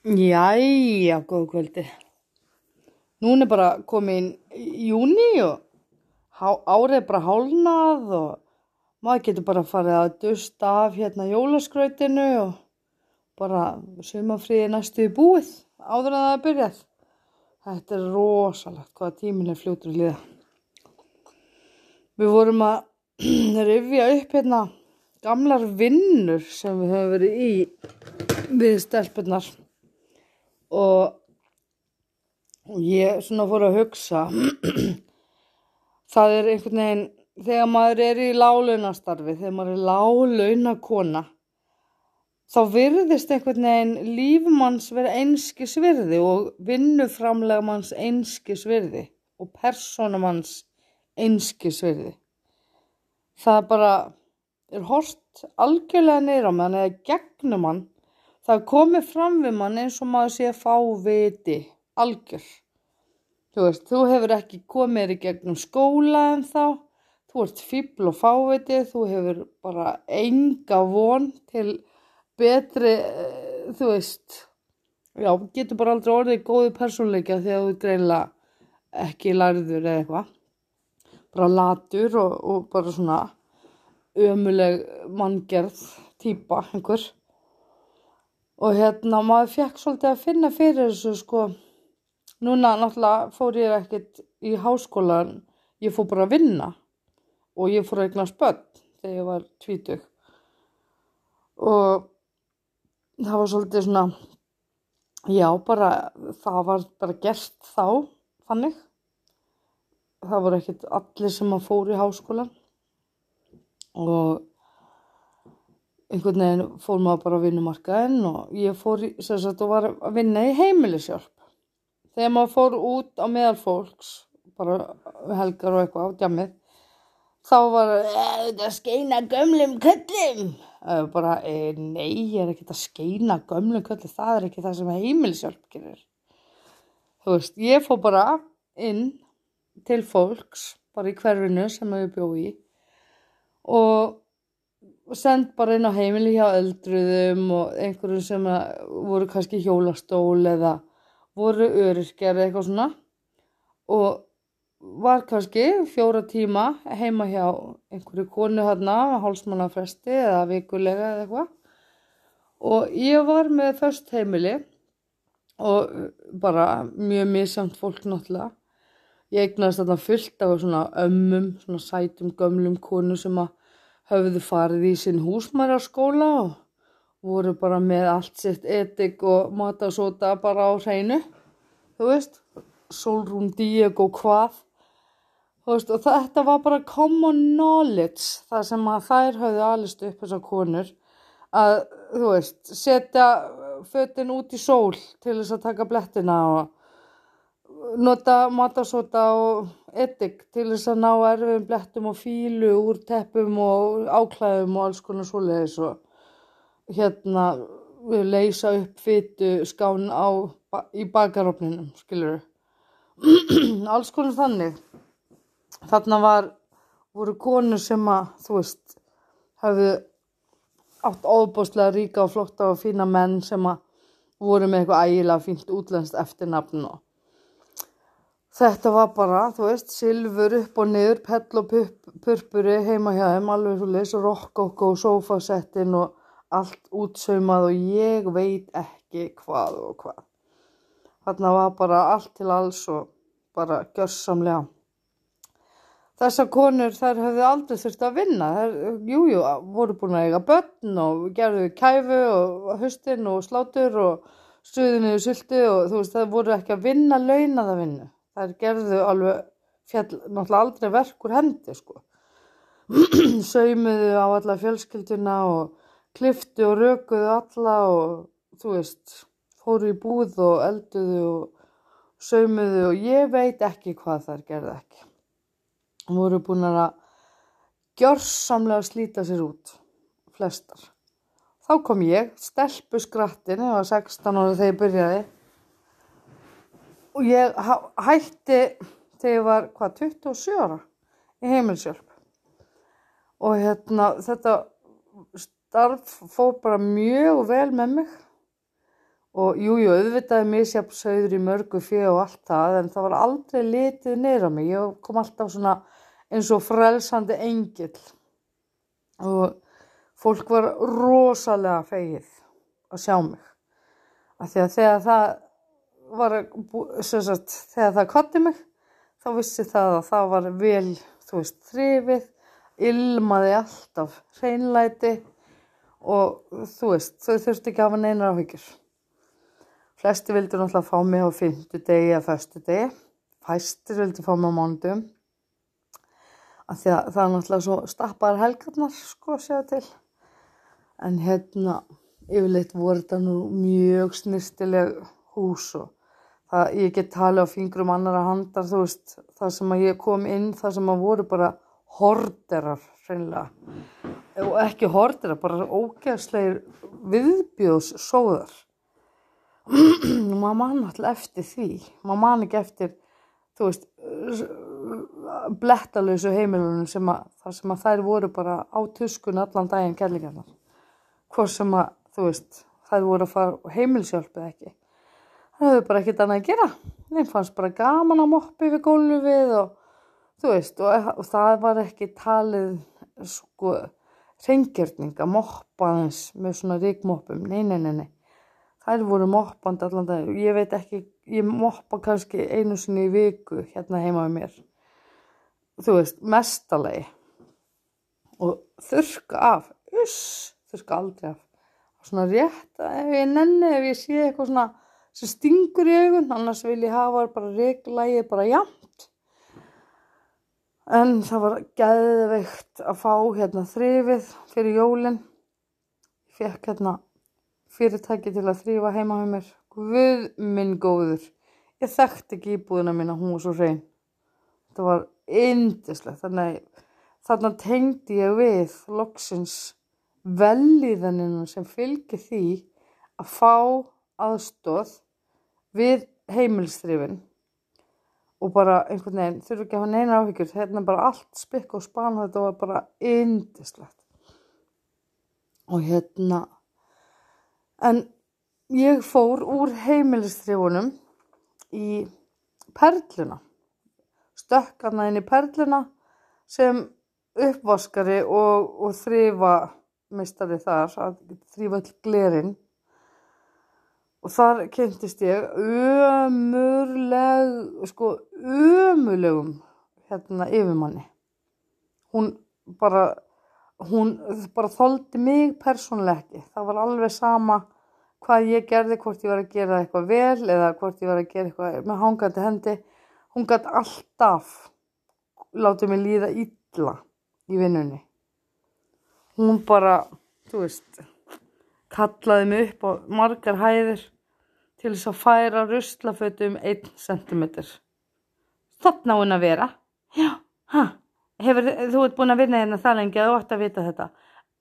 Jæja, góð kvöldi. Núna er bara komin júni og árið er bara hálnað og maður getur bara farið að dusta af hérna jólaskrautinu og bara sumafríði næstu í búið áður en það er byrjað. Þetta er rosalegt hvað tíminn er fljótur að líða. Við vorum að rifja upp hérna gamlar vinnur sem við höfum verið í við stelpunar og ég svona fór að hugsa það er einhvern veginn þegar maður er í lálaunastarfi þegar maður er lálaunakona þá virðist einhvern veginn lífmanns vera einskis virði og vinnuframlega manns einskis virði og persónumanns einskis virði. Það bara er hort algjörlega á mann eða gegnum mann það komið fram við mann eins og maður sé fáviti algjör. Þú veist, þú hefur ekki komið í gegnum skóla en þá. Þú ert fíbl og fáviti þú hefur bara enga von til betri eh, þú veist. Já, getur bara aldrei orðið góði persónleika þegar þú greinlega ekki lærður eða eitthvað. Bara latur og, og bara svona ömuleg manngerð típa einhver og hérna maður fekk svolítið að finna fyrir þessu sko. Núna náttúrulega fór ég ekkert í háskólan ég fór bara að vinna. Og ég fór að eignast börn þegar ég var tvítug. Og það var svolítið svona já bara það var bara gert þá þannig. Það voru ekkert allir sem að fóru í háskólan og einhvern veginn fór maður bara að vinnumarkaðinn og ég fór sagt og var að vinna í heimilishjálp. Þegar maður fór út á meðal fólks bara helgar og eitthvað á djamið þá var þetta að skeina gömlum köllum. Bara, e, nei, ég er ekkert að skeina gömlum köllum, það er ekki það sem heimilishjálp gerir. Þú veist, ég fór bara inn til fólks bara í hverfinu sem ég bjó í og send bara inn á heimili hjá eldruðum og einhverjum sem að voru kannski hjólastól eða voru öryrkjar eða eitthvað svona. Og var kannski fjóra tíma heima hjá einhverju konu hérna hálsmannafresti eða vikulega eða eitthvað. Og ég var með först heimili og bara mjög misamt fólk náttúrulega. Ég eignast þarna fullt af svona ömmum, svona sætum gömlum konu sem að höfðu farið í sinn húsmæraskóla og voru bara með allt sitt etik og matasóta bara á hreinu, þú veist, Solrún Diego hvað, þú veist, og þetta var bara common knowledge, það sem að þær höfðu alist upp þessar konur, að, þú veist, setja fötin út í sól til þess að taka blettina og nota matasóta og etik til þess að ná erfum blettum og fílu úr teppum og áklæðum og alls konar svoleiðis og hérna leysa upp fytu skán á, í bakarófninum, skilur alls konar þannig. Þarna var voru konur sem að þú veist hafðu átt óbúslega ríka og flotta og fína menn sem að voru með eitthvað ægilega fínt útlenskt eftirnafn og þetta var bara, þú veist, silfur upp og niður, pell og purpuri heima hjá þeim, alveg svo leys rokkokk og sofasettin og allt útsaumað og ég veit ekki hvað og hvað þarna var bara allt til alls og bara gjörsamlega Þessar konur þær höfðu aldrei þurft að vinna. Þær, jú, voru búin að eiga börn og gerðu kæfu og höstin og slátur og stuðinu og sultu og þú veist, það voru ekki að vinna launaða vinnu. Þær gerðu alveg fjall, náttúrulega aldrei verk úr hendi, sko. Saumuðu á alla fjölskylduna og kliftu og rökuðu alla og þú veist, fóru í búð og elduðu og saumuðu og ég veit ekki hvað þær gerðu ekki voru búin að gjörsamlega slíta sér út, flestar. Þá kom ég, stelpu skrattin, ég var 16 ára þegar ég byrjaði og ég hætti þegar ég var, hvað, 27 ára í heimilsjálf. Og hérna, þetta starf fór bara mjög vel með mig. Og jújú, jú, auðvitaði misjafn söður í mörgu fjö og allt það en það var aldrei litið neyra mig. Ég kom alltaf svona eins og frelsandi engil og fólk var rosalega feigið að sjá mig. Af því að þegar það var sagt, þegar það kotti mig þá vissi það að það var vel þú veist þrifið ilmaði alltaf hreinlæti og þú veist þau þurfti ekki að hafa neina áhyggjur. Flesti vildi náttúrulega fá mig á fymtu degi eða förstu degi fæstir vildi fá mig á mándum af því að það er náttúrulega svo stappar helgarnar sko að segja til. En hérna yfirleitt voru þetta nú mjög snirtileg hús og það, ég get tala á fingrum annara handar þú veist, það sem að ég kom inn það sem að voru bara horderar hreinlega. Og ekki horderar, bara ógeðslegir viðbjóðs sóðar og maður mann alltaf eftir því. Maður mann ekki eftir þú veist blettalösu heimilunum sem að, sem að þær voru bara á tuskun allan daginn kellingarnar hvort sem að þú veist þær voru að fara heimilsjálfið ekki hefur bara ekkert annað að gera. Þeim fannst bara gaman að moppi við gólfið og þú veist og, og það var ekki talið sko reyngjörning að moppa þess með svona ríkmoppum, nei, nei, nei, nei. Þær voru moppand allan dag ég veit ekki, ég moppa kannski einu sinni í viku hérna heima við mér. Þú veist, mestalegi og þurka af. Uss, þurka aldrei af. Svona rétt ef ég nenni, ef ég sé eitthvað svona sem stingur í augun, annars vil ég hafa bara reglægi bara jamt. En það var gæðveikt að fá hérna þrifið fyrir jólinn. Fekk hérna fyrirtæki til að þrýfa heima með mér. Guð minn góður. Ég þekkti ekki íbúðina mín að hún var svo hrein. Þetta var indislegt. Þannig, þannig tengdi ég við loksins velíðaninu sem fylgir því að fá aðstóð við heimilstrifin og bara einhvern veginn þurfu ekki að hafa neina áhyggjur. Hérna bara allt spikk og span þetta var bara indislegt og hérna en ég fór úr heimilistrifunum í perluna. Stökkarna inn í perluna sem uppvaskari og, og þrýfa meistari þar þrýfa all glerinn og þar kynntist ég ömurleg sko ömurlegum hérna yfirmanni. Hún bara hún bara þóldi mig persónuleg ekki. Það var alveg sama hvað ég gerði, hvort ég var að gera eitthvað vel eða hvort ég var að gera eitthvað með hangandi hendi. Hún gæti alltaf látið mig líða illa í vinnunni. Hún bara, þú veist kallaði mig upp á margar hæðir til þess að færa ruslafötum 1 cm. Þannig á henn að vera. Já, hæ, hefur þú ert búin að vinna hérna það lengi að þú ætti að vita þetta.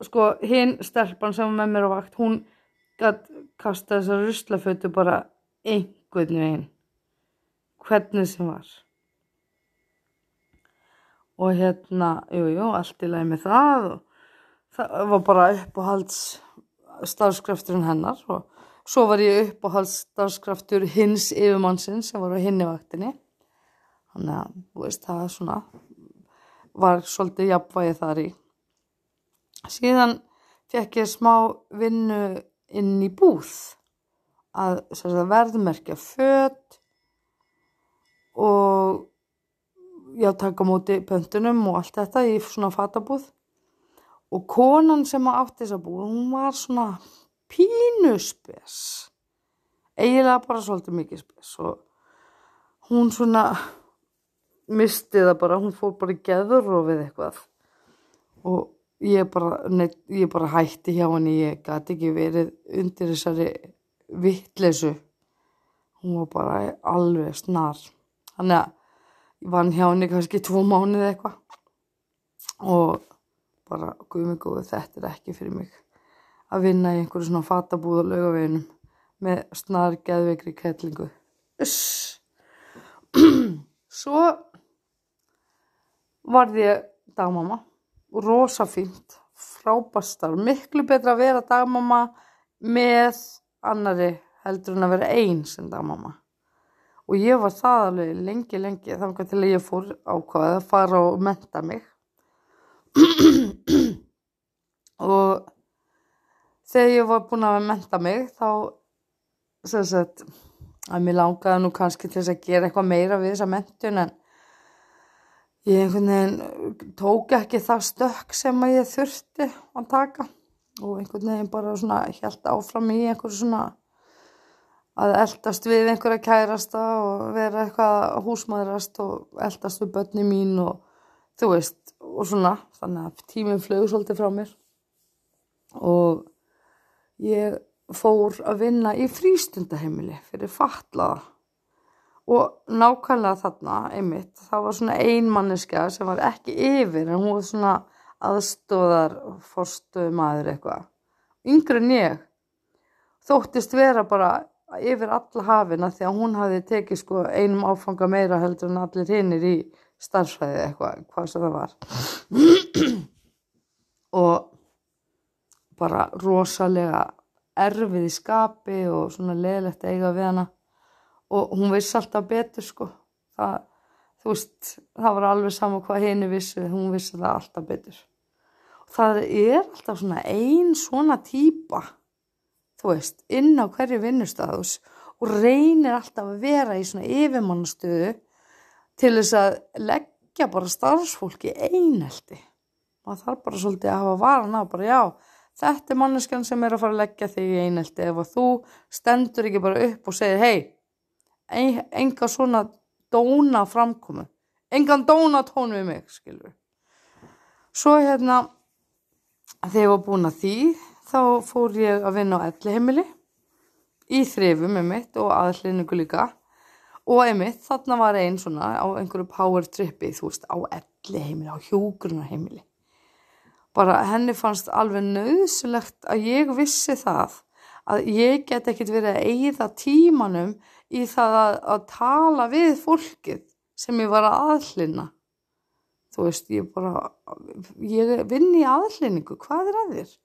Sko, hinn stelpan sem var með mér á vakt, hún gæti kasta þessar ruslafötu bara einhvern veginn. Hvernig sem var. Og hérna, jú, jú, allt í lagi með það og það var bara uppáhalds starfskrafturinn hennar og svo var ég upp á halsdagskraftur hins yfirmannsinn sem var á hinnivaktinni þannig að veist, það svona var svolítið jafnvægi þar í. Síðan fekk ég smá vinnu inn í búð að verðmerkja fött og já taka móti pöntunum og allt þetta í svona fatabúð og konan sem átti þessa búð, hún var svona pínuspes, eiginlega bara svolítið mikið spes. Og hún svona misti það bara, hún fór bara í geðurofið eitthvað. Og ég bara, neitt, ég bara hætti hjá henni, ég gæti ekki verið undir þessari vittlesu, hún var bara alveg snar, þannig að ég vann hjá henni kannski tvo mánuð eitthvað. Og bara guðmig góðu þetta er ekki fyrir mig. Að vinna í einhverju svona fatabúð og laugaveginum með snar geðveikri kettlingu svo varði ég dagmama rosa fínt frábastar, miklu betra að vera dagmama með annari heldur en að vera einn sem dagmamma. Og ég var það alveg lengi lengi þannig til að ég fór ákvaðið að fara og menta mig og þegar ég var búin að menta mig þá sem sagt að mér langaði nú kannski til þess að gera eitthvað meira við þessa mentun en ég einhvern veginn tók ekki það stökk sem að ég þurfti að taka. Og einhvern veginn bara svona held áfram í einhverju svona að eldast við einhverja kærasta og vera eitthvað húsmaðurast og eldast við börni mín og þú veist og svona þannig að tíminn flög svolítið frá mér. Og ég fór að vinna í frístundaheimili fyrir fatlaða. Og nákvæmlega þarna einmitt, það var svona einmanniska sem var ekki yfir en hún var svona aðstóðar forstuðu maður eitthvað. Yngre en ég. Þóttist vera bara yfir alla hafina því að hún hafi tekið sko einum áfanga meira heldur en allir hinnir í starfsfæði eitthvað, hvað sem það var. Og bara rosalega erfið í skapi og svona leðilegt eiga við hana. Og hún vissi alltaf betur sko. Það, þú veist, það var alveg sama hvað henni vissi, hún vissi það alltaf betur. Og það er alltaf svona ein svona týpa þú veist, inn á hverju vinnustafus og reynir alltaf að vera í svona yfirmannastöðu til þess að leggja bara starfsfólki einelti. Maður þarf bara svolítið að hafa varan á bara já Þetta er manneskjan sem er að fara að leggja þig í einelti. Ef að þú stendur ekki bara upp og segir hei, enga svona dóna framkomu, engan dóna tón við mig, skilur. Svo hérna, þegar ég var búin að því, þá fór ég að vinna á elliheimili í þrifum með mitt og aðlinningu líka og einmitt þarna var einn svona á einhverju power tripi, þú veist, á elliheimili, á hjógrunarheimili bara henni fannst alveg nöðsulegt að ég vissi það að ég get ekkit verið að eigða tímanum í það að, að tala við fólkið sem ég var að aðlina þú veist, ég bara ég vinn í aðlinningu hvað er að þér?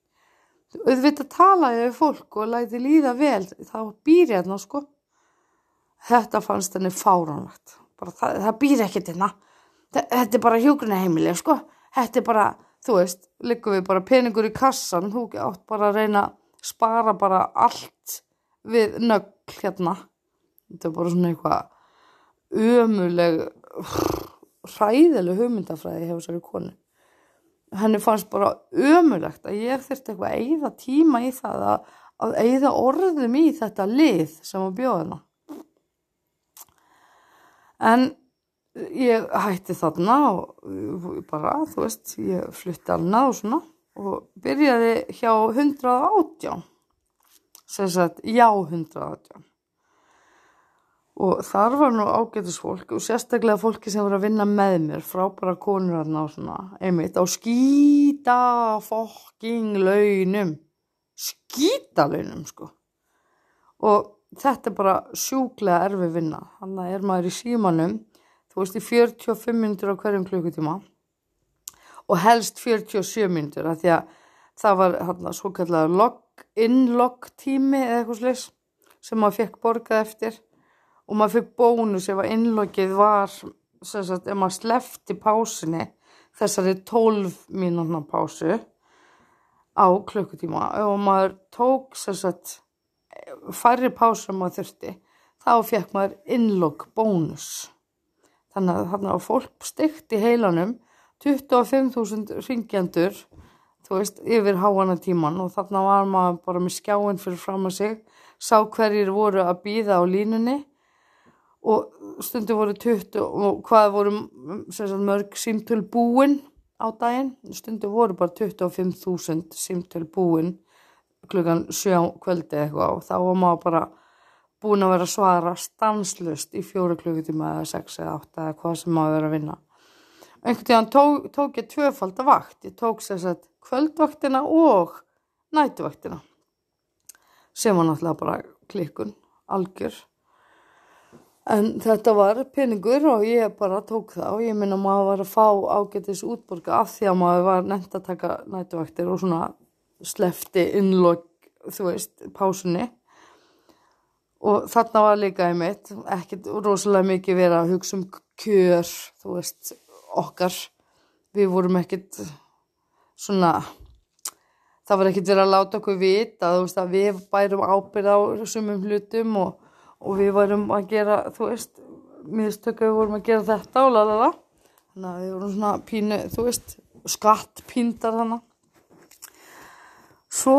auðvitað talaði við fólk og læti líða vel þá býr ég hérna sko þetta fannst henni fáránlegt. Það, það býr ekkert hérna. Þetta er bara hjógruna heimileg sko. Þetta er bara þú veist, liggum við bara peningur í kassan, þú átt bara að reyna að spara bara allt við nögl hérna. Þetta er bara svona eitthvað ömuleg hræðileg hugmyndafræði hefur sér í konu. Henni fannst bara ömulegt að ég þurfti eitthvað að eigða tíma í það að, að eigða orðum í þetta lið sem að bjóða hennar en ég hætti þarna og bara, þú veist, ég flutti alveg og svona og byrjaði hjá 118 sem sagt, já 118 og þar var nú ágætisfólk og sérstaklega fólki sem voru að vinna með mér frábæra konur aðna og svona einmitt á skýta fokking launum. Skýta launum sko. Og þetta er bara sjúklega erfi vinna. Þannig að er maður í símanum. Þú veist, í 45 minnur á hverjum klukkutíma. Og helst 47 minnur af því að það var hérna svo kallar in-log tími eða eitthvað slis sem maður fekk borgað eftir. Og maður fekk bónus ef að in-logið var sem sagt, ef maður slefti pásinni þessari 12 mínúna pásu á klukkutíma. Og maður tók sem sagt færri pásu sem maður þurfti þá fekk maður in-log bónus. Þannig að þarna á fólk stygt í heilanum 25.000 ringjandur þú veist, yfir háana tíman og þarna var maður bara með skjáin fyrir fram að sig, sá hverjir voru að býða á línunni og stundu voru 20 og hvað voru sagt, mörg símtöl búin á daginn, stundu voru bara 25.000 símtöl búin klukkan sjá kvöldi eitthvað og þá var maður bara búin að vera svara stanslust í fjóru klukkutíma eða sex eða átta eða hvað sem maður verið að vinna. Einhvern tíðan tók, tók ég tvöfald að vakt. Ég tók sér sett kvöldvaktina og nætuvaktina sem var náttúrulega bara klikkun, algjör. En þetta var peningur og ég bara tók það og ég minna maður var að fá ágætis útborga af því að maður var nefnt að taka nætuvaktir og svona slefti innlokk, þú veist, pásunni. Og þarna var líka einmitt ekkert rosalega mikið verið að hugsa um kjör, þú veist, okkar. Við vorum ekkert svona það var ekkert verið að láta okkur vita þú veist að við bærum ábyrð á sumum hlutum og, og við varum að gera, þú veist miðstöku við vorum að gera þetta og lalala þannig að við vorum svona pínu, þú veist skattpíndar þannig svo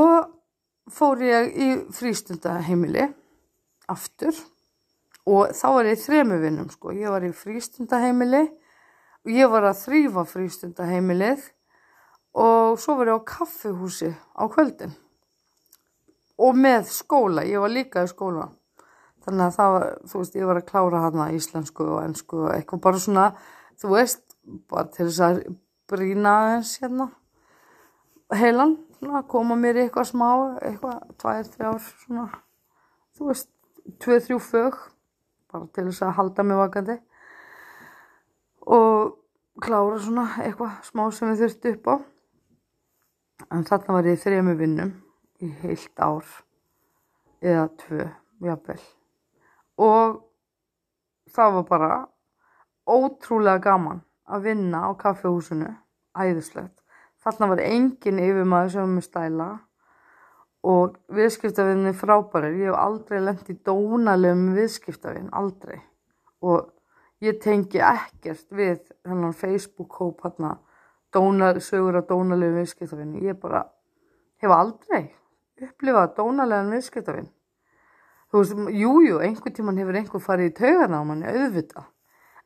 fór ég í frístundaheimili aftur og þá var ég þremu vinnum sko, ég var í frístundaheimili og ég var að þrýfa frístundaheimilið og svo var ég á kaffihúsi á kvöldin og með skóla, ég var líka í skóla. Þannig að það var, þú veist, ég var að klára hana íslensku og ennsku og eitthvað bara svona, þú veist, bara til þess að brína eins hérna heilan, svona, koma mér í eitthvað smá, eitthvað, tvær, þrjár, svona, þú veist, tvö, þrjú fög, bara til þess að halda mig vakandi og klára svona eitthvað smá sem við þurftu upp á. En þarna var ég þrejum vinnum í heilt ár eða tvö, jafnvel. Og það var bara ótrúlega gaman að vinna á kaffehúsinu, æðislegt. Þarna var engin yfirmaður sem var með stæla og viðskiptavinni frábærir. Ég hef aldrei lendt í dónalegum viðskiptavinn, aldrei. Og ég tengi ekkert við hennan Facebook-hóp hérna sögur af dónalegu viðskiptavinn. Ég bara hef aldrei upplifað dónalegan viðskiptavinn. Þú veist, jújú, einhvern tíman hefur einhver farið í taugana á manni, auðvitað.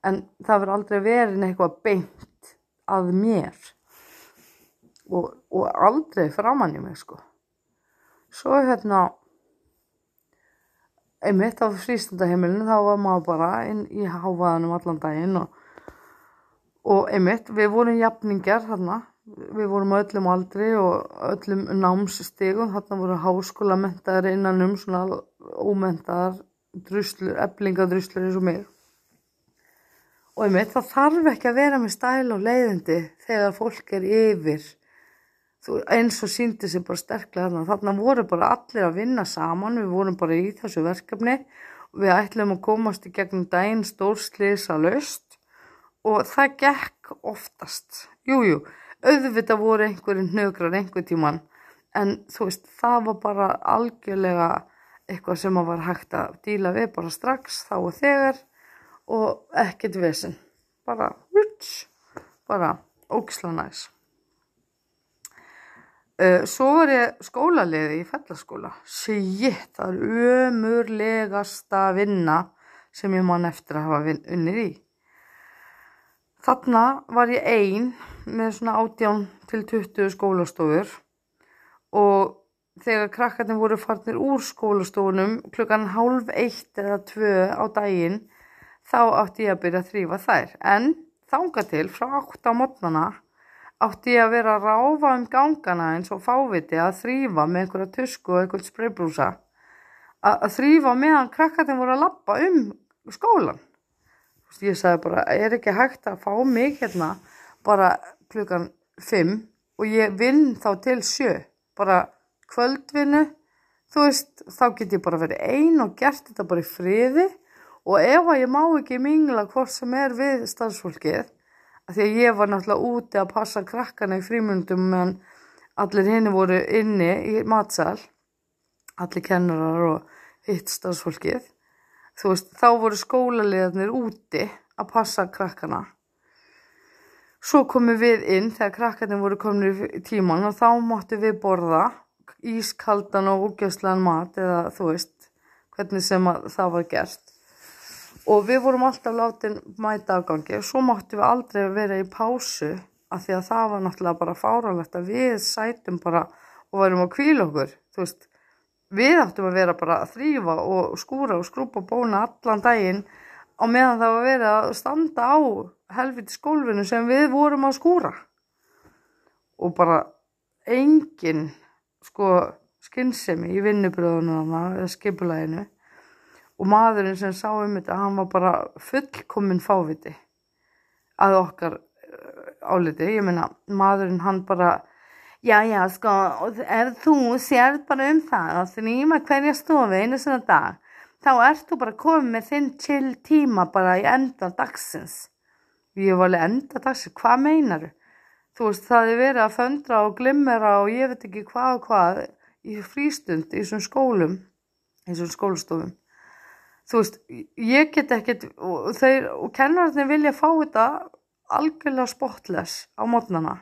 En það verður aldrei verið eitthvað beint að mér. Og, og aldrei framann í mig, sko. Svo hérna, einmitt á frístundaheimilinu þá var maður bara inn í háfaðanum allan daginn og, og einmitt við vorum jafningar þarna, við vorum á öllum aldri og öllum námsstegum, þarna voru háskólamentaðar innan um svona ómentaðar druslur, eblingadruslur eins og mig. Og einmitt það þarf ekki að vera með stæl og leiðindi þegar fólk er yfir þú, eins og síndi sér bara sterklega þarna. Þarna voru bara allir að vinna saman, við vorum bara í þessu verkefni og við ætlum að komast í gegnum daginn stórslýsa löst og það gekk oftast. Jújú, jú, auðvitað voru einhverjum hnögrar einhver tíman en þú veist, það var bara algjörlega eitthvað sem var hægt að díla við bara strax þá og þegar og ekkert vesen. Bara, bara ógislega næs. Uh, svo var ég skólaliði í fellaskóla. Sétt, það er ömurlegasta vinna sem ég man eftir að hafa unnið í. Þarna var ég einn með svona 18 til 20 skólastofur og þegar krakkarnir voru farnir úr skólastofunum klukkan hálf eitt eða tvö á daginn þá átti ég að byrja að þrýfa þær. En þánga til frá 8 á mótnana átti ég að vera að ráfa um gangana eins og fáviti að þrýfa með einhverja tusku og einhvern spraybrúsa. Að þrýfa meðan krakkarnir voru að lappa um skólan ég sagði bara, er ekki hægt að fá mig hérna bara klukkan 5 og ég vinn þá til 7 bara kvöldvinnu. Þú veist, þá get ég bara verið ein og gert þetta bara í friði. Og ef að ég má ekki mingla hvort sem er við starfsfólkið því að ég var náttúrulega úti að passa krakkana í frímyndum meðan allir henni voru inni í matsal allir kennarar og hitt stafsfólkið þú veist, þá voru skólaliðarnir úti að passa krakkana. Svo komum við inn þegar krakkarnir voru komin í tíman og þá máttu við borða ískaldan og úgjöfslegan mat eða þú veist hvernig sem það var gert og við vorum alltaf látin mæta afgangi. Og svo máttum við aldrei vera í pásu af því að það var náttúrulega bara fáralegt að við sætum bara og varum að kvíla okkur. Veist, við áttum að vera bara að þrýfa og skúra og skrúpa bóna allan daginn á meðan það var verið að standa á helviti skólfinu sem við vorum að skúra. Og bara engin sko skinnsemi í vinnubröðunum eða skipulæginu og maðurinn sem sá um þetta hann var bara fullkominn fáviti að okkar eh, áliti, ég meina maðurinn hann bara já já sko ef þú sér bara um það að þrýma hverja stofi einu svona dag þá ert þú bara komið með þinn chill tíma bara í enda dagsins. Ég var alveg enda dagsins, hvað meinaru? Þú veist, það er verið að föndra og glimmera og ég veit ekki hvað og hvað í frístund í þessum skólum, í þessum skólastofum. Þú veist, ég get ekkert, og, þeir, og kennararnir vilja fá þetta algjörlega spotless á mótnana.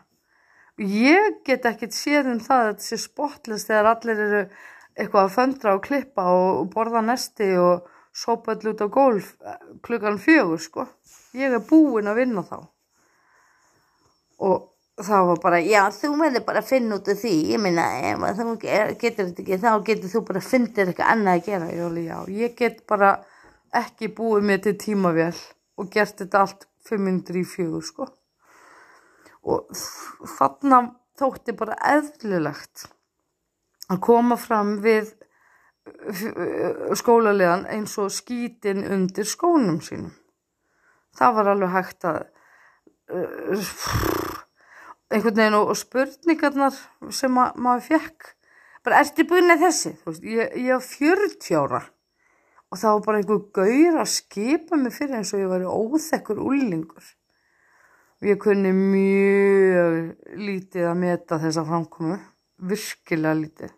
Ég get ekkert séð um það að þetta sé spotless þegar allir eru eitthvað að föndra og klippa og borða nesti og sópa öll út á gólf klukkan fjögur sko. Ég er búin að vinna þá. Og það var bara, já þú meður bara að finna út af því, ég minna ef þú getur þetta ekki þá getur þú bara að finna þér eitthvað annað að gera. Jóli, já, ég get bara ekki búið mér til tímavél og gert þetta allt 500 í fjögur sko. Og þarna þótti bara eðlilegt að koma fram við skólalegan eins og skítin undir skónum sínum. Það var alveg hægt að uh, einhvern veginn og spurningarnar sem ma maður fekk. Bara ertu búin að þessi? Veist, ég, ég var 40 ára. Og það var bara einhver gaur að skipa mig fyrir eins og ég var óþekkur úlingur og ég kunni mjög lítið að meta þessa framkomu virkilega lítið.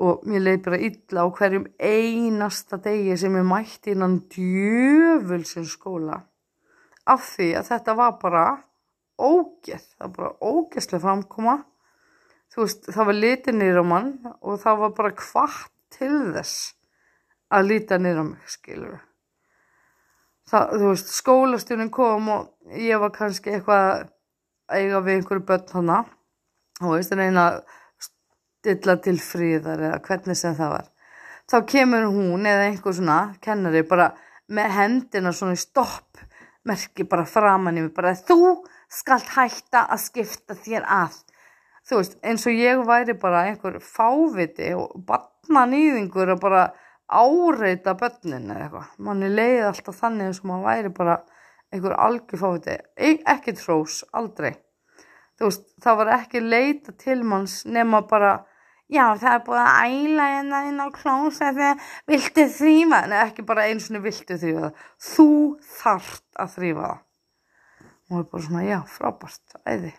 Og mér leiði bara illa á hverjum einasta degi sem ég mætti innan djöfulsins skóla. Af því að þetta var bara ógeð, það var bara ógeðslega framkoma. Þú veist, það var litið nýra á mann og það var bara hvart til þess að líta nýra á mig, skilur það, þú veist, skólastjónin kom og ég var kannski eitthvað að eiga við einhverju börn hana og veist, en eina stilla til fríðar eða hvernig sem það var. Þá kemur hún eða einhver svona kennari bara með hendina svona í stopp merki bara framann í mig bara þú skalt hætta að skipta þér að þú veist eins og ég væri bara einhver fáviti og barnanýðingur að bara áreita börnin eða eitthvað. Manni leiði alltaf þannig eins og maður væri bara einhver algjör fáviti. Ekki trós, aldrei. Þú veist það var ekki leita til manns nema bara já það er búið að æla hérna inn á klósetti, viltu þrýfa? Nei ekki bara eins og viltu þrýfa það, þú þart að þrýfa það. Það er bara svona já frábært, æði.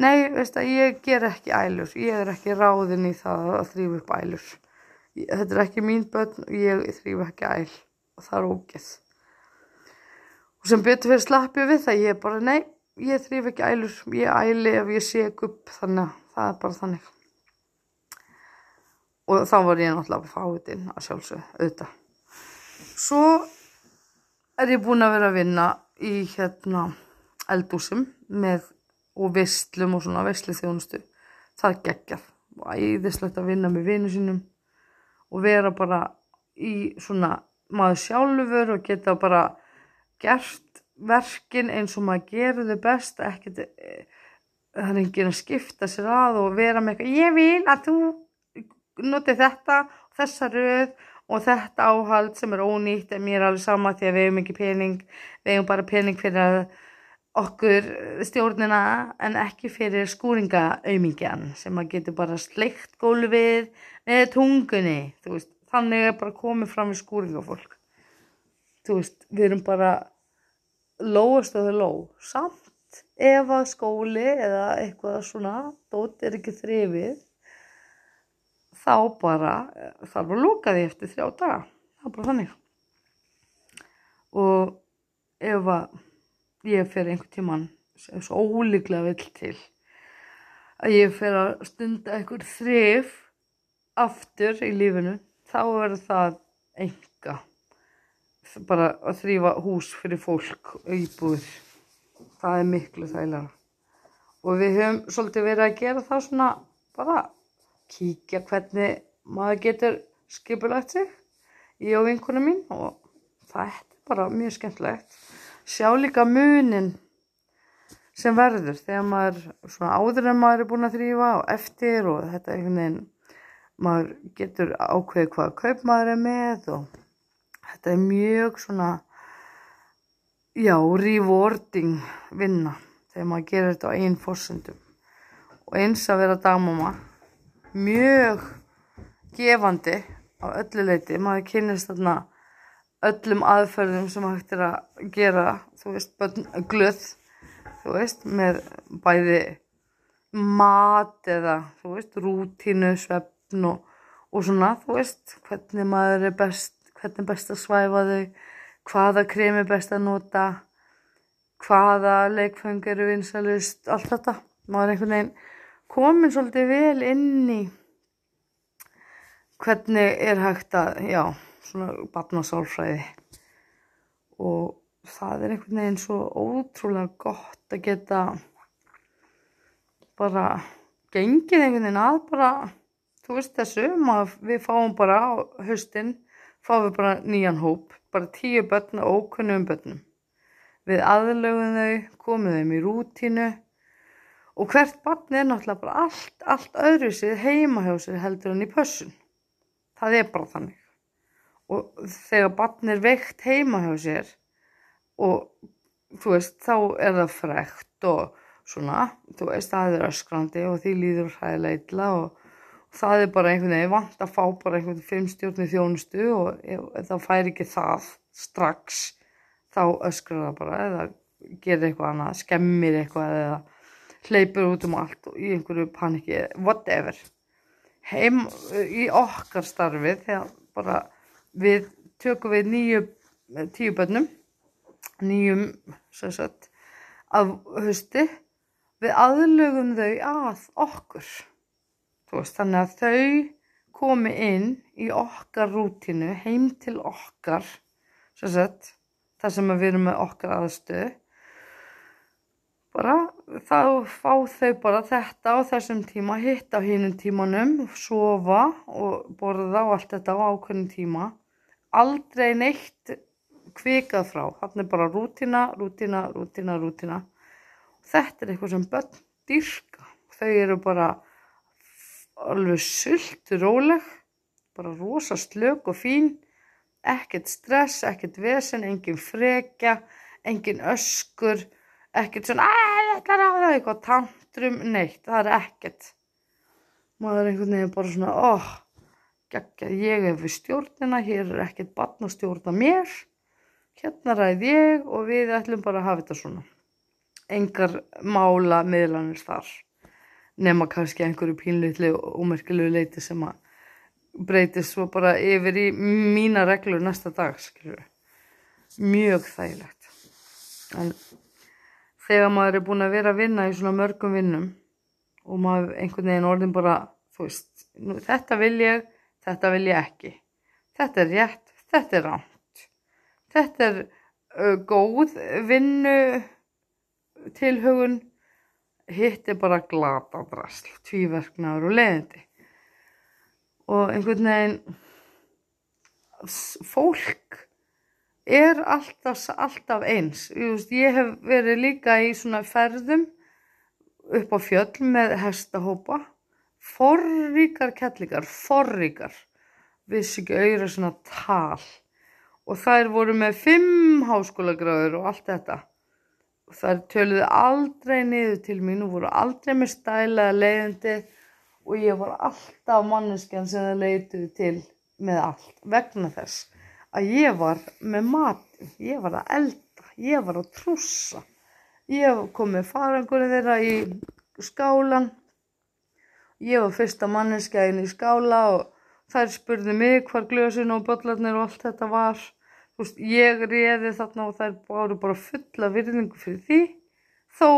Nei veist að ég ger ekki ælur, ég er ekki ráðin í það að þrýfa upp ælur. Þetta er ekki mín börn og ég þrýfa ekki æl og það er ógeð. Og sem betur fyrir slappið við það, ég er bara nei, ég þrýfa ekki ælur, ég æli ef ég sé upp þannig að það er bara þannig og þá var ég náttúrulega fáitinn að sjálfsög auðvitað. Svo er ég búin að vera að vinna í hérna eldúsum með og visslum og svona vissli þjónustu. Það geggjað og æðislegt að vinna með vinnu sínum og vera bara í svona maður sjálfur og geta bara gert verkin eins og maður gerir þau best ekkert það er enginn að skipta sér að og vera með eitthvað ég vil að þú noti þetta, þessa röð og þetta áhald sem er ónýtt en mér er alveg sama því að við hefum ekki pening. Við hefum bara pening fyrir okkur stjórnina en ekki fyrir skúringaauðmingjan sem að getur bara sleikt gólfið með tungunni. Veist, þannig er bara komið fram í skúringafólk. Þú veist, við erum bara og það er ló samt ef að skóli eða eitthvað svona dótt er ekki þrifið þá bara þarf að lóka því eftir þrjá daga. Það er bara þannig. Og ef að ég fer einhver tíman sem svo ólíklega vill til að ég fer að stunda einhver þrif aftur í lífinu þá verður það enga. Bara að þrýfa hús fyrir fólk íbúður það er miklu þægilega og við höfum svolítið verið að gera það svona bara kíkja hvernig maður getur skipulagt sig ég og vinkunum mín og það er bara mjög skemmtilegt. Sjá líka munin sem verður þegar maður svona áður en maður er búin að þrýfa og eftir og þetta einhvern veginn maður getur ákveðið hvaða kaup maður er með og þetta er mjög svona já, rewarding vinna þegar maður gerir þetta á einn fórsöndum og eins að vera dagmama mjög gefandi á öllu leiti, maður kynnist þarna öllum aðferðum sem hægt er að gera, þú veist, börn, glöð, þú veist, með bæði mat eða, þú veist, rútínu, svefn og, og svona, þú veist, hvernig maður er best, hvernig er best að svæfa þau, hvaða krem er best að nota, hvaða leikfeng eru vinsalust, allt þetta. Maður er einhvern veginn komin svolítið vel inn í hvernig er hægt að, já, svona batnasálfræði og það er einhvern veginn svo ótrúlega gott að geta bara gengið einhvern veginn að bara, þú veist þessu, maður, við fáum bara á höstin, fáum við bara nýjan hóp, bara tíu börn og ókunnum börnum. Við aðlögum þau, komum þeim í rútínu og hvert barn er náttúrulega bara allt, allt öðru sér heima hjá sér heldur en í pössun. Það er bara þannig. Og þegar barn er veikt heima hjá sér og þú veist, þá er það frekt og svona, þú veist, það er öskrandi og því líður hræðilega illa og, og það er bara einhvern veginn vant að fá bara einhvern fimmstjórni þjónustu og ef það fær ekki það strax þá öskrar það bara eða gerir eitthvað annað, skemmir eitthvað eða hleypur út um allt og í einhverju paniki, whatever. Heim í okkar starfið þegar bara við tökum við nýju, tíu bönnum, nýjum, sagt, af hösti, við aðlögum þau að okkur. Veist, þannig að þau komi inn í okkar rútinu, heim til okkar, sagt, þar sem við erum með okkar aðstöðu, bara þá fá þau bara þetta á þessum tíma, hitt á hinnum tímanum, sofa og borða og allt þetta á ákveðnum tíma. Aldrei neitt kvikað frá, hann er bara rútina, rútina, rútina, rútina. Þetta er eitthvað sem börn dyrka. Þau eru bara alveg sult róleg, bara rosa slök og fín, ekkert stress, ekkert vesen, engin frekja, engin öskur, ekkert svona eitthvað tantrum, neitt, það er ekkert. Maður er einhvern veginn bara svona oh, ég er við stjórnina hér er ekkert barn að stjórna mér. Hérna ræð ég og við ætlum bara að hafa þetta svona. Engar mála miðlanir þar nema kannski einhverju pínleitli og ómerkilegu leiti sem að breytist svo bara yfir í mína reglur næsta dag skilur. mjög þægilegt. En þegar maður er búin að vera að vinna í svona mörgum vinnum og maður einhvern veginn orðin bara, þú veist, þetta vil ég, þetta vil ég ekki. Þetta er rétt, þetta er ránt. Þetta er uh, góð vinnu tilhugun, hitt er bara glata drasl, tvíverknaður og leðindi. Og einhvern veginn, fólk er alltaf, alltaf eins. Ég hef verið líka í svona ferðum upp á fjöll með hestahópa, forríkar kettlingar, forríkar, vissi ekki auðra svona tal. Og þær voru með fimm háskólagráður og allt þetta. Og þær töluði aldrei niður til mín og voru aldrei með stælaða leiðindi. Og ég var alltaf manneskjan sem það leituði til með allt vegna þess að ég var með matin, ég var að elda, ég var að trússa. Ég kom með farangurinn þeirra í skálan, ég var fyrsta manneskæðin í skála og þær spurði mig hvar glösin og bollarnir og allt þetta var. Veist, ég réði þarna og þær báru bara fulla virðingu fyrir því, þó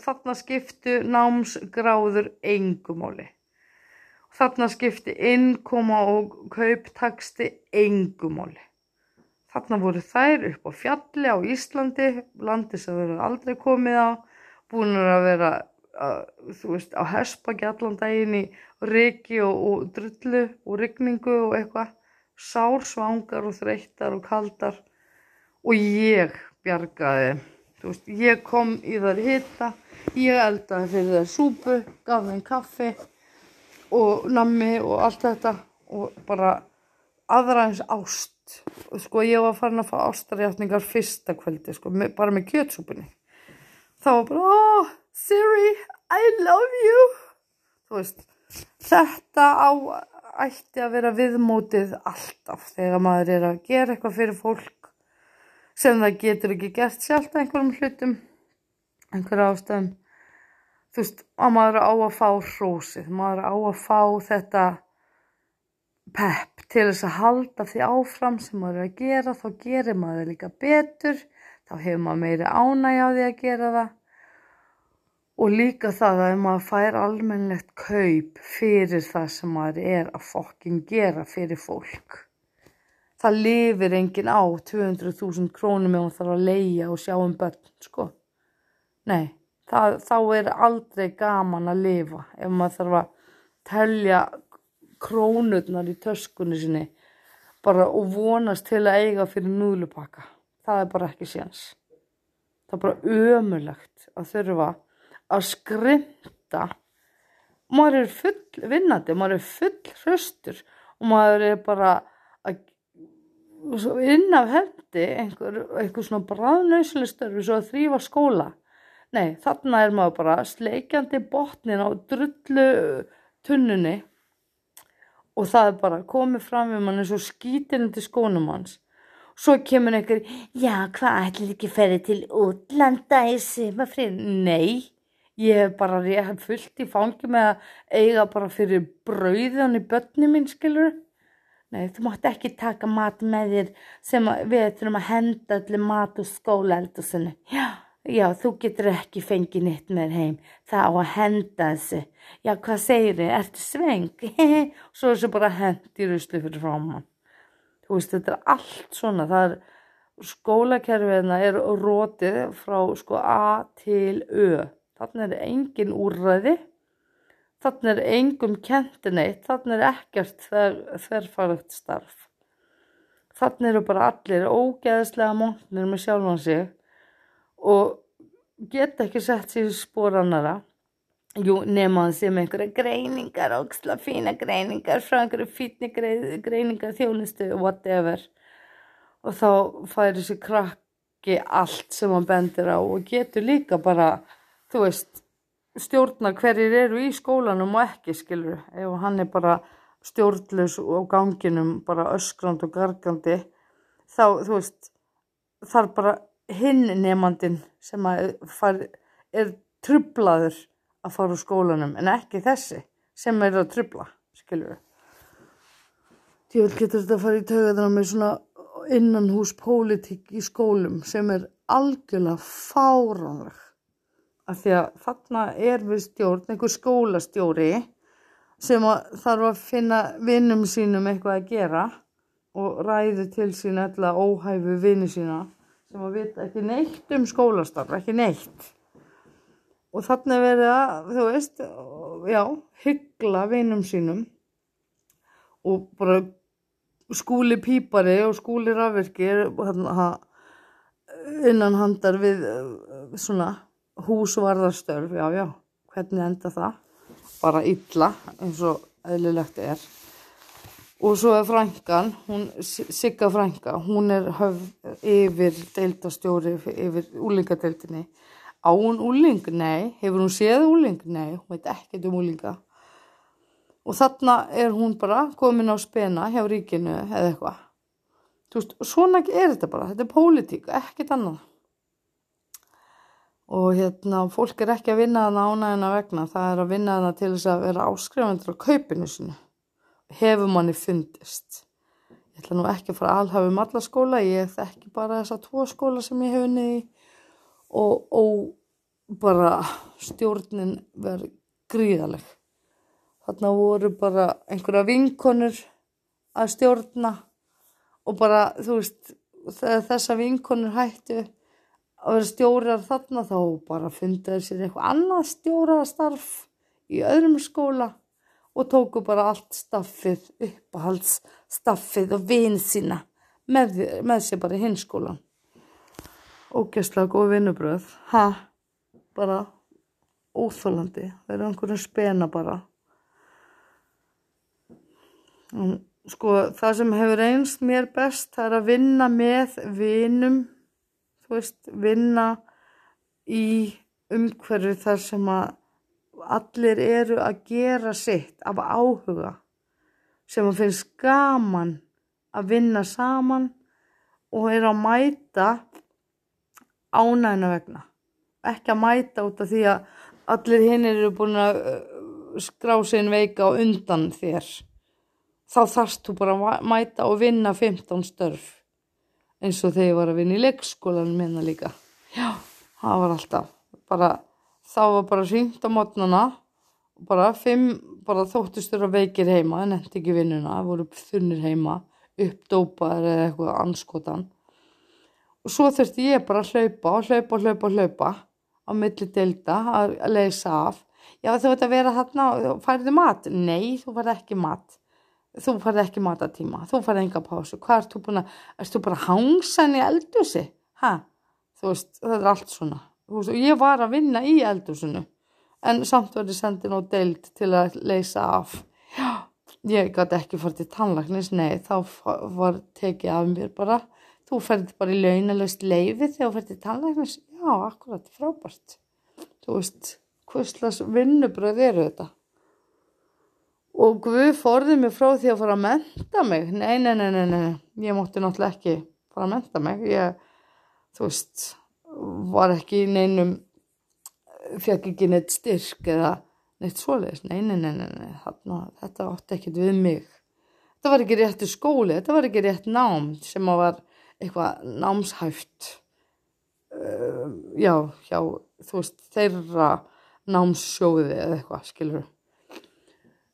þarna skiptu námsgráður engumáli. Þarna skipti innkoma og kauptaksti engumáli. Þarna voru þær upp á fjalli á Íslandi, landi sem verður aldrei komið á, búin að vera, uh, þú veist, á hespaki allan daginn í riki og, og drullu og rigningu og eitthvað, sár, svangar og þreyttar og kaldar. Og ég bjargaði, þú veist, ég kom í þar hitta, ég eldaði fyrir þær súpu, gaf þeim kaffi og nammi og allt þetta og bara aðraðins ást. Og sko ég var farin að fá ástarjáttningar fyrsta kvöldi sko, bara með kjötsúpunni. Þá var bara oh Siri I love you. Þú veist þetta á ætti að vera viðmótið alltaf þegar maður er að gera eitthvað fyrir fólk sem það getur ekki gert sjálft einhverjum hlutum, einhverja ástæðum. Þú veist, að maður á að fá hrósið, maður á að fá þetta pepp til þess að halda því áfram sem maður er að gera, þá gerir maður líka betur, þá hefur maður meiri ánægja á því að gera það og líka það að maður fær almennlegt kaup fyrir það sem maður er að fokkin gera fyrir fólk. Það lifir enginn á 200.000 krónum ef maður þarf að leia og sjá um börn, sko. Nei, það, þá er aldrei gaman að lifa ef maður þarf að telja krónurnar í töskunni sinni bara og vonast til að eiga fyrir núlupakka. Það er bara ekki séns. Það er bara ömulegt að þurfa að skrimta. Maður er full vinnandi, maður er full hraustur og maður er bara að inn af hendi einhver, einhver svona bræðnauðslistarfi svo að þrýfa skóla. Nei, þarna er maður bara sleikjandi botnin á drullu tunnunni og það er bara komið fram við mann eins og skítirinn til skónum hans. Svo kemur einhver, já, hvað ætlir ekki ferði til útlanda í sumafrið? Nei, ég hef bara ég hef fullt í fangi með að eiga bara fyrir brauðan í börni mín, skilur. Nei, þú mátt ekki taka mat með þér sem við þurfum að henda allir mat úr skóla eldur sinni. Já, já, þú getur ekki fengið nýtt með heim. Það á að henda þessu. Já, hvað segir þið? Ertu sveng? Svo er þessu bara hendi rusli fyrir frá mann. Þú veist, þetta er allt svona. Það er, skólakerfiðna er rótið frá sko A til Ö. Þannig er engin úrræði. Þannig er engum kentineitt. Þannig er ekkert þverfarlegt starf. Þannig eru bara allir ógeðslega mótnir með sjálfan sig og geta ekki sett sér spór annara. Jú, nema það sem einhverja greiningar, ógsla fína greiningar frá einhverju fítni greiningar, þjónustu, whatever. Og þá færi þessi krakki allt sem hann bendir á og getur líka bara, þú veist, stjórna hverjir eru í skólanum og ekki, skilur. Ef hann er bara stjórnlaus á ganginum, bara öskrand og gargandi, þá, þú veist, þar bara hinn nefnandin sem far, er trublaður að fara úr skólanum en ekki þessi sem er að trubla, skilur við. Ég getur þetta að fara í taugaðana með svona innan hús pólitík í skólum sem er algjörlega fáránleg. Af því að þarna er við stjórn, einhver skólastjóri sem að þarf að finna vinnum sínum eitthvað að gera og ræði til sín eitthvað óhæfu vinnu sína sem að vita ekki neitt um skólastarf, ekki neitt og þannig verið að, þú veist, já, hyggla vinum sínum og bara skúli pípari og skúli rafvirki innan handar við svona húsvarðarstörf, já, já, hvernig enda það? Bara illa eins og eðlilegt er. Og svo er frængan, hún, Sigga frænga, hún er höfð yfir deildastjóri, yfir úlingadeildinni Á hún úling? Nei. Hefur hún séð úling? Nei, hún veit ekkert um úlinga. Og þarna er hún bara komin á spena hjá ríkinu eða eitthvað. Þú veist, svona er þetta bara. Þetta er pólitík, ekkert annað. Og hérna, fólk er ekki að vinna þarna ánægina vegna. Það er að vinna þarna til þess að vera áskrifandur á kaupinu sinu. Hefur manni fundist. Ég ætla nú ekki að fara alhafum alla skóla. Ég þekki bara þessa tvo skóla sem ég hef unnið í og, og bara stjórnin verið gríðaleg. Þarna voru bara einhverja vinkonur að stjórna og bara þú veist þegar þessa vinkonur hættu að vera stjórar þarna þá bara fundaði sér eitthvað annað stjórastarf í öðrum skóla og tóku bara allt staffið, uppáhaldsstaffið og vinn sína með, með sér bara í hinskólan ógæslega góð vinnubröð ha, bara óþólandi það er einhvern spena bara. Sko það sem hefur einst mér best það er að vinna með vinum þú veist, vinna í umhverju þar sem að allir eru að gera sitt af áhuga sem að finnst gaman að vinna saman og er að mæta ánægna vegna. Ekki að mæta út af því að allir hinn eru búin að uh, skrá sinn veika og undan þér. Þá þarfst þú bara að mæta og vinna 15 störf eins og þegar ég var að vinna í leikskólanum minna líka. Já, það var alltaf bara, þá var bara hringt á mótnana og bara fimm, bara þóttustur að veikir heima, en eftir ekki vinnuna, voru þunnir heima, uppdópaður eða eitthvað anskotan. Og svo þurfti ég bara að hlaupa og hlaupa og hlaupa og hlaupa á milli delta að leysa af. Já þú ert að vera þarna og færðu mat? Nei, þú færði ekki mat. Þú færði ekki matatíma, þú færði enga pásu. Hvað ert þú búin að, erst þú bara hangsan í eldúsi? Hæ? Þú veist, það er allt svona. Veist, ég var að vinna í eldúsinu en samt verði sendin og deild til að leysa af. Já, ég gæti ekki farið til tannlagnis, nei, þá var tekið af mér bara. Þú færði bara í launalust leiði þegar þú færði til tannlagnis. Já, akkurat, frábært. Þú veist, hvistlas vinnubröð eru þetta? Og Guð forðið mér frá því að fara að menta mig. Nei, nei, nei, nei, nei, ég mótti náttúrulega ekki fara að menta mig. Ég, þú veist, var ekki neinum, fekk ekki neitt styrk eða neitt svoleiðis. Nei, nei, nei, nei, þarna, þetta átti ekkert við mig. Þetta var ekki réttu skóli, þetta var ekki rétt nám sem að var eitthvað námshæft. Uh, já, já, þú veist, þeirra námssjóði eða eitthvað, skilur.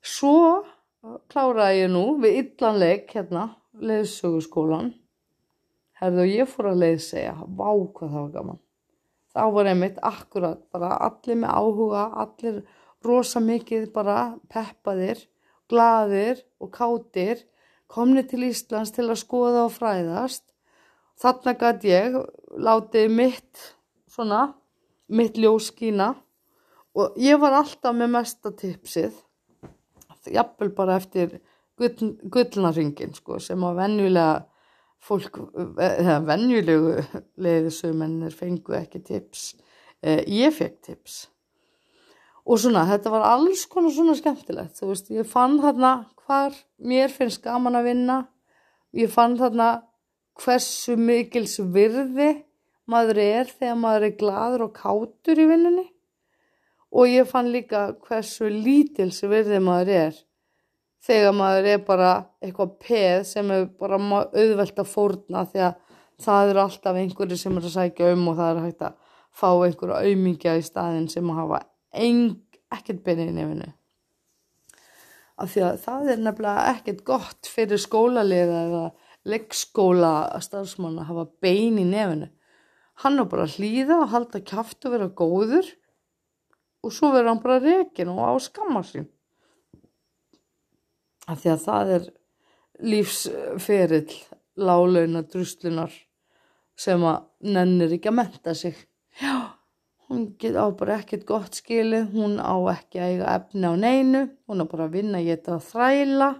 Svo kláraði ég nú við illanleik hérna, leiðsögurskólan. Herðu og ég fór að leiðsegja, vá hvað það var gaman. Þá var einmitt akkurat bara allir með áhuga, allir rosa mikið bara peppaðir, gladir og kátir, komni til Íslands til að skoða og fræðast. Þarna gæti ég látið mitt, svona, mitt ljóskína og ég var alltaf með mesta tipsið jafnvel bara eftir gull, gullnaringin sko, sem að venjulega fólk, eða venjulegu leiðisumennir fengu ekki tips eh, ég fekk tips. Og svona, þetta var alls konar svona skemmtilegt, þú veist, ég fann þarna hvar mér finnst gaman að vinna ég fann þarna hversu mikils virði maður er þegar maður er gladur og kátur í vinninni og ég fann líka hversu lítils virði maður er þegar maður er bara eitthvað peð sem er bara auðvelt að fórna því að það eru alltaf einhverju sem er að sækja um og það er hægt að fá einhverju auðmingja í staðin sem að hafa ekkert beinir í nefnu. Af því að það er nefnilega ekkert gott fyrir skólalega eða leggskóla starfsmann að hafa bein í nefnu. Hann er bara að hlýða og halda kæft og vera góður og svo verður hann bara rekin og á skamma sín. Af því að það er lífsferill lálauna druslunar sem að nennir ekki að menta sig. Já, hún á bara ekkert gott skilið, hún á ekki að eiga efni á neinu, hún á bara að vinna, geta að þræla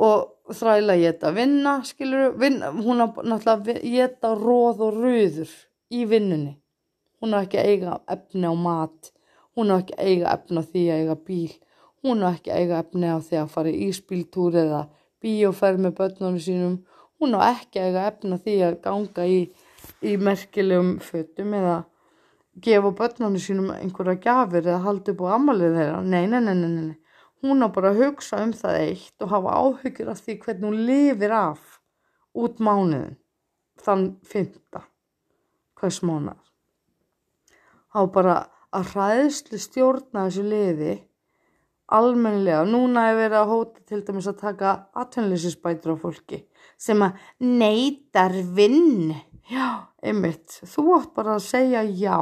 og þræla geta að vinna, skilur, vinna, hún á náttúrulega að geta róð og röður í vinnunni. Hún á ekki að eiga efni á mat, hún á ekki að eiga efni á því að eiga bíl, hún á ekki eiga efni á því að fara í íspíltúr eða bíóferð með börnunum sínum, hún á ekki eiga efni á því að ganga í, í merkilegum fötum eða gefa börnunum sínum einhverja gafir eða halda upp á amalið þeirra. Nei, nei, nei, nei, nei. Hún á bara að hugsa um það eitt og hafa áhyggjur af því hvernig hún lifir af út mánuðin þann fymta hvers mánuð. Há bara að hræðslu stjórna þessu liði almennilega. Núna er verið að hóta til dæmis að taka atvinnlýsinsbætur á fólki sem að neytar vinn. Já, einmitt. Þú átt bara að segja já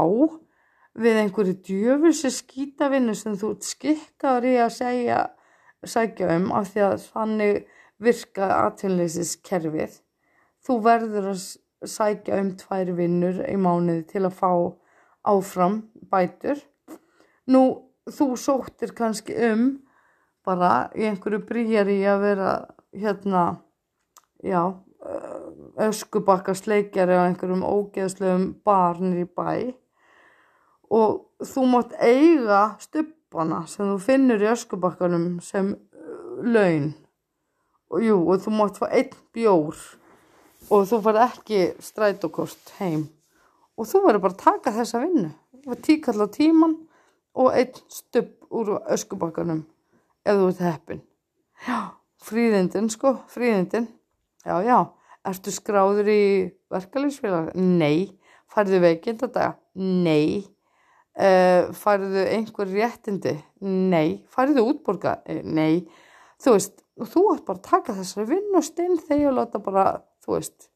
við einhverju djöfulsi skýtavinnu sem þú skikkaður í að segja, segja um af því að þannig virka atvinnlýsinskerfið. Þú verður að sækja um tvær vinnur í mánuði til að fá áfram bætur. Nú, þú sóttir kannski um bara í einhverju brýjar í að vera hérna, já, öskubakka sleikjari á einhverjum ógeðslegum barnir í bæ. Og þú mátt eiga stuppana sem þú finnur í öskubakkanum sem laun. Og jú, og þú mátt fá einn bjór og þú fær ekki strætókost heim. Og þú verður bara að taka þessa vinnu. Og tíkall á tíman og einn stubb úr öskubakkanum þú ert heppin já, fríðindin sko, fríðindin já, já, ertu skráður í verkalýsfélag? Nei. Færðu veikindadaga? Nei. Uh, færðu einhver réttindi? Nei. Færðu útborga? Nei. Þú veist, þú ert bara að taka þessari vinn og stinn þegar og láta bara, þú veist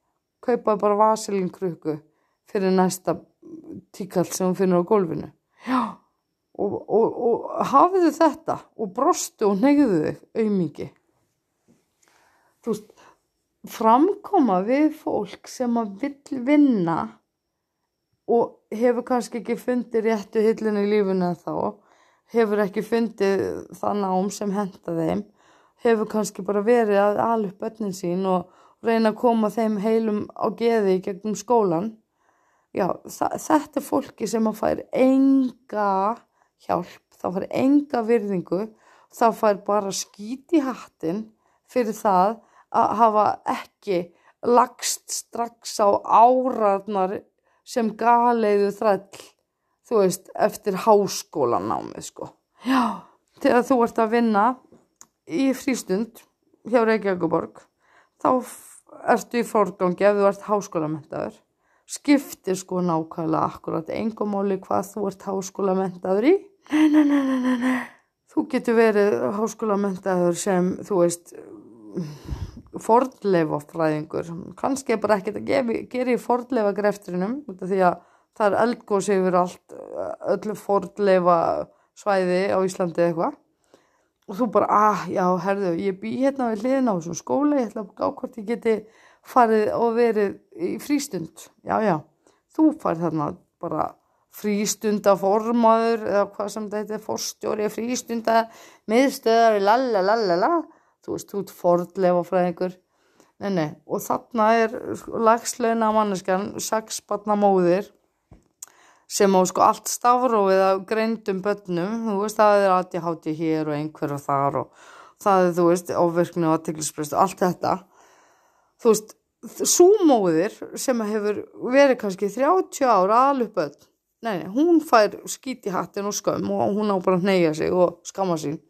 kaupa bara vaselinkrukku fyrir næsta tíkall sem hún finnur á gólfinu. Já og, og, og hafiðu þetta og brostu og neyðu þig auðmiki þú veist framkoma við fólk sem að vill vinna og hefur kannski ekki fundið réttu hillinu í lífuna þá hefur ekki fundið það nám sem henda þeim hefur kannski bara verið að alveg börnin sín og reyna að koma þeim heilum á geði gegnum skólan já, þetta er fólki sem að fær enga hjálp, þá fær enga virðingu, þá fær bara skít í hattin fyrir það að hafa ekki lagst strax á áraðnar sem galeiðu þræll, þú veist, eftir háskólanámið sko. Já, þegar þú ert að vinna í frístund hjá Reykjavíkuborg, þá ertu í forgangi ef þú ert háskólamentaður skiptir sko nákvæmlega akkurat engumáli hvað þú ert háskólamentaður í nei, nei, nei, nei, nei þú getur verið háskólamentaður sem þú veist fordleifafræðingur kannski er bara ekkert að gera í fordleifa greftrinum því að það er eldgóðs yfir allt öllu fordleifa svæði á Íslandi eitthvað. Og þú bara, ah, já, herðu, ég bý hérna við hliðin á þessum skóla, ég ætla að hvort ég geti farið og verið í frístund. Já já, þú farið þarna bara frístundaformaður eða hvað sem þetta er forstjóri frístunda, miðstöðar lalalala, þú veist, ert fordlefa fræðingur nei, nei. og þarna er lagsleina manneskan, sexbarna móðir sem á sko allt stafrófið af greindum börnum, þú veist, það er aðti háti hér og einhver og þar og það er, þú veist, ofverknu og aðtiklisprest og allt þetta. Þú veist, súmóðir sem hefur verið kannski 30 ára alupöld, nei, nei, hún fær skíti hattin og skömm og hún á bara að neyja sig og skamma sín.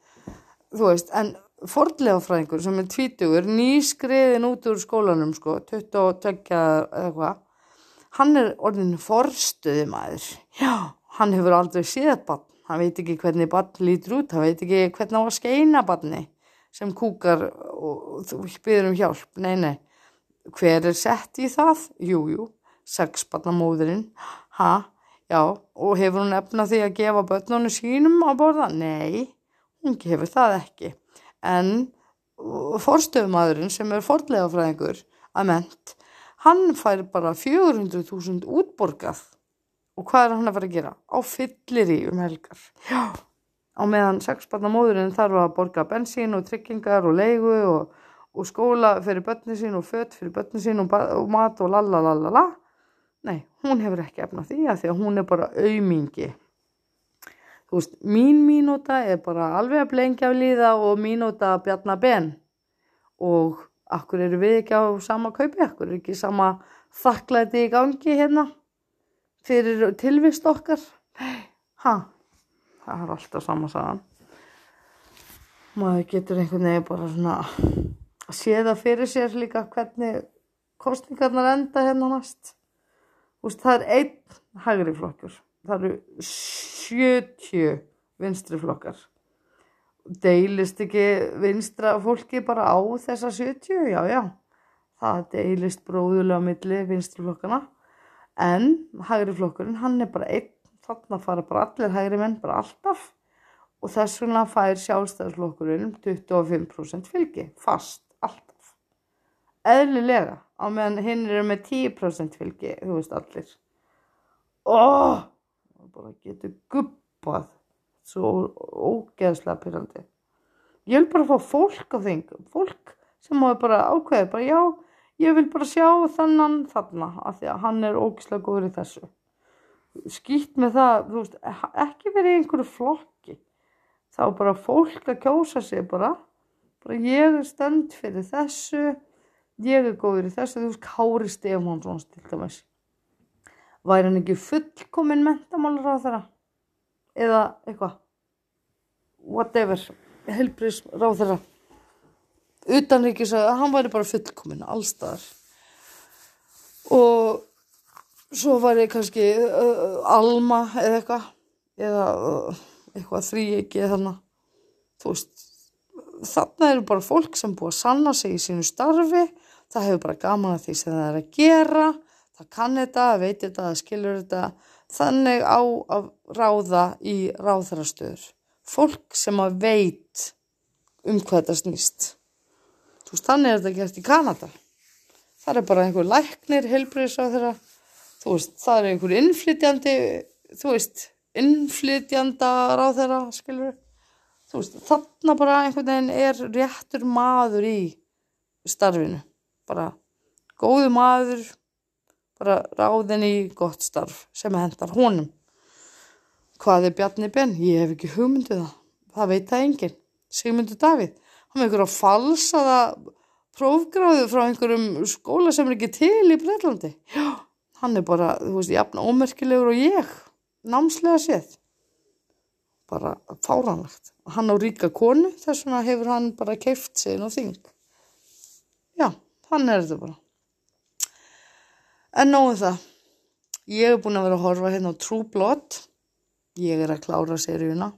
Þú veist, en fordlegafræðingur sem er tvítugur, nýskriðin út úr skólanum, sko, 22 eða hvað, hann er orðin forstuði maður já, hann hefur aldrei séð bann hann veit ekki hvernig bann lítur út. Hann veit ekki hvernig á að skeina banni sem kúkar og þú byrður um hjálp, nei, nei. Hver er sett í það? Jú, jú, sexbarnamóðurinn. Ha, já, og hefur hún efna því að gefa börnunum sínum á borða? Nei, hún gefur það ekki. En forstöðumadurinn sem er fordlega fræðingur að ment, hann fær bara 400.000 útborgað. Og hvað er hann að fara að gera? Á fyllir í um helgar. Já, á meðan sexbarnamóðurinn þarf að borga bensín og tryggingar og leigu og og skóla fyrir börni sín og fött fyrir börni sín og, og mat og lalalala nei, hún hefur ekki efna því að því að hún er bara aumingi. Þú veist, mín mínúta er bara alveg að blengja af líða og mínúta að bjarna ben. Og akkur eru við ekki á sama kaupi, akkur eru ekki sama þakklæti í gangi hérna fyrir tilvist okkar? Ha, það er alltaf sama sagan. Maður getur einhvern veginn bara svona að sé það fyrir sér líka hvernig kostningarnar enda hérna næst Úst, það er einn hægri flokkur. Það eru 70 vinstri flokkar. Deilist ekki vinstra fólki bara á þessa 70 já já. Það deilist bróðulega milli vinstri flokkana en hægri flokkurinn hann er bara einn. Þannig að fara bara allir hægri menn bara alltaf. Og þess vegna fær sjálfstæðarflokkurinn 25% fylgi fast eðlilega á meðan hinn eru með 10% fylgi þú veist allir. Óh það bara getur guppað svo ógeðslega pyrrandi ég vil bara fá fólk á þing fólk sem má bara ákveði bara já, ég vil bara sjá þennan þarna af því að hann er ógeðslega góður í þessu. Skýtt með það, þú veist, ekki verið í einhverju flokki. Þá bara fólk að kjósa sig bara. Bara ég er stönd fyrir þessu ég er góður í þessu þú veist Kári Stefánsson til dæmis. Væri hann ekki fullkominn mentamálur á þeirra eða eitthvað? Whatever. Helbris ráð þeirra utanríkis að hann væri bara fullkominn allstaðar og svo væri kannski uh, Alma eða eitthvað. Eða uh, eitthvað þrýegi þannig þú veist þarna eru bara fólk sem búið að sanna sig í sínu starfi það hefur bara gaman að því sem það er að gera það kann þetta, veit þetta, það skilur þetta. Þannig á að ráða í ráðarastöður fólk sem að veit um hvað þetta snýst. Þú veist, þannig er þetta gert í Kanada. Það er bara einhver læknir heilbriðs á þeirra þú veist, það er einhver innflytjandi þú veist, innflytjanda á þeirra, skilur þú veist, þarna bara einhvern veginn er réttur maður í starfinu bara góðu maður bara ráðin í gott starf sem hendar honum. Hvað er Bjarni Ben? Ég hef ekki hugmyndið það. Það veit það enginn. Sigmundur Davíð, hann er einhver að falsa það prófgráðu frá einhverjum skóla sem er ekki til í Breitlandi já, hann er bara, þú veist, jafn ómerkilegur og ég námslega séð. Bara fáranlegt hann á ríka konu, þess vegna hefur hann bara keift sig inn á þing. Já Þannig er þetta bara. En nógu um það. Ég hef búin að vera að horfa hérna á True Blood. Ég er að klára seríuna.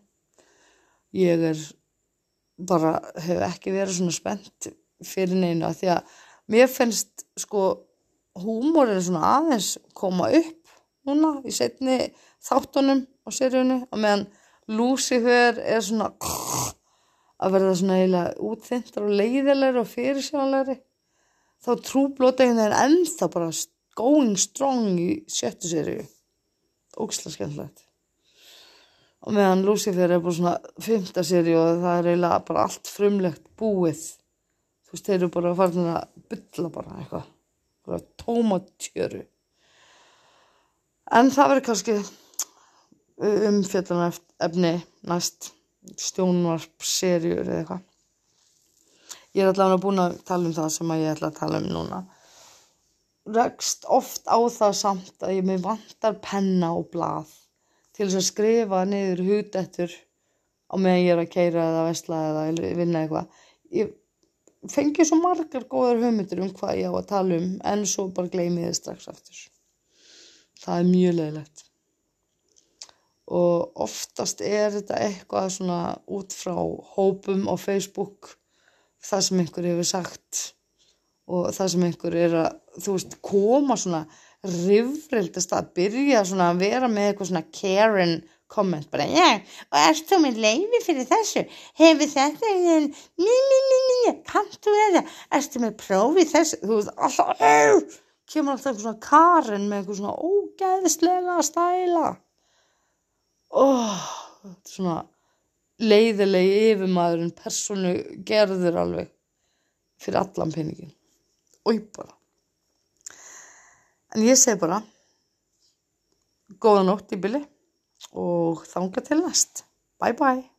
Ég er bara, hef ekki verið svona spennt fyrir neina því að mér finnst sko húmórin svona aðeins koma upp núna í setni þáttunum á seríunni og meðan Lucifer er svona að verða svona eiginlega útþyntar og leiðilegri og fyrirsjónlegri þá trúblóta einhvern veginn ennþá bara going strong í sjöttu sériu ógislega skemmtilegt. Og meðan Lucifer er bara svona fymta sériu og það er eiginlega bara allt frumlegt búið. Þú veist, þeir eru bara farin að bylla bara eitthvað. Bara tómatjöru. En það verður kannski umfjöldan efni næst. Stjónvarp serjur eða eitthvað ég er allavega búin að tala um það sem ég ætla að tala um núna. Rekst oft á það samt að ég með vantar penna og blað til þess að skrifa niður hútettur á meðan ég er að keira eða vesla eða vinna eitthvað. Ég fengi svo margar góðar hugmyndir um hvað ég á að tala um en svo bara gleymi þið strax aftur. Það er mjög leiðilegt. Og oftast er þetta eitthvað svona út frá hópum á Facebook það sem einhver hefur sagt og það sem einhver er að, þú veist, koma svona rifrildast að byrja svona að vera með eitthvað svona Karen komment, bara, já, og erst þú með leiði fyrir þessu, hefur þetta ný, ný, ný, ný, kanntu þetta, erst þú með prófið þessu, þú veist, alltaf, kemur alltaf eitthvað svona Karen með eitthvað svona ógæðislega stæla, óh, oh, svona, leiðilegi yfirmaðurinn personu gerður alveg fyrir allan peningin og ég bara. En ég segi bara góða nótt í bylli og þánga til næst. Bye bye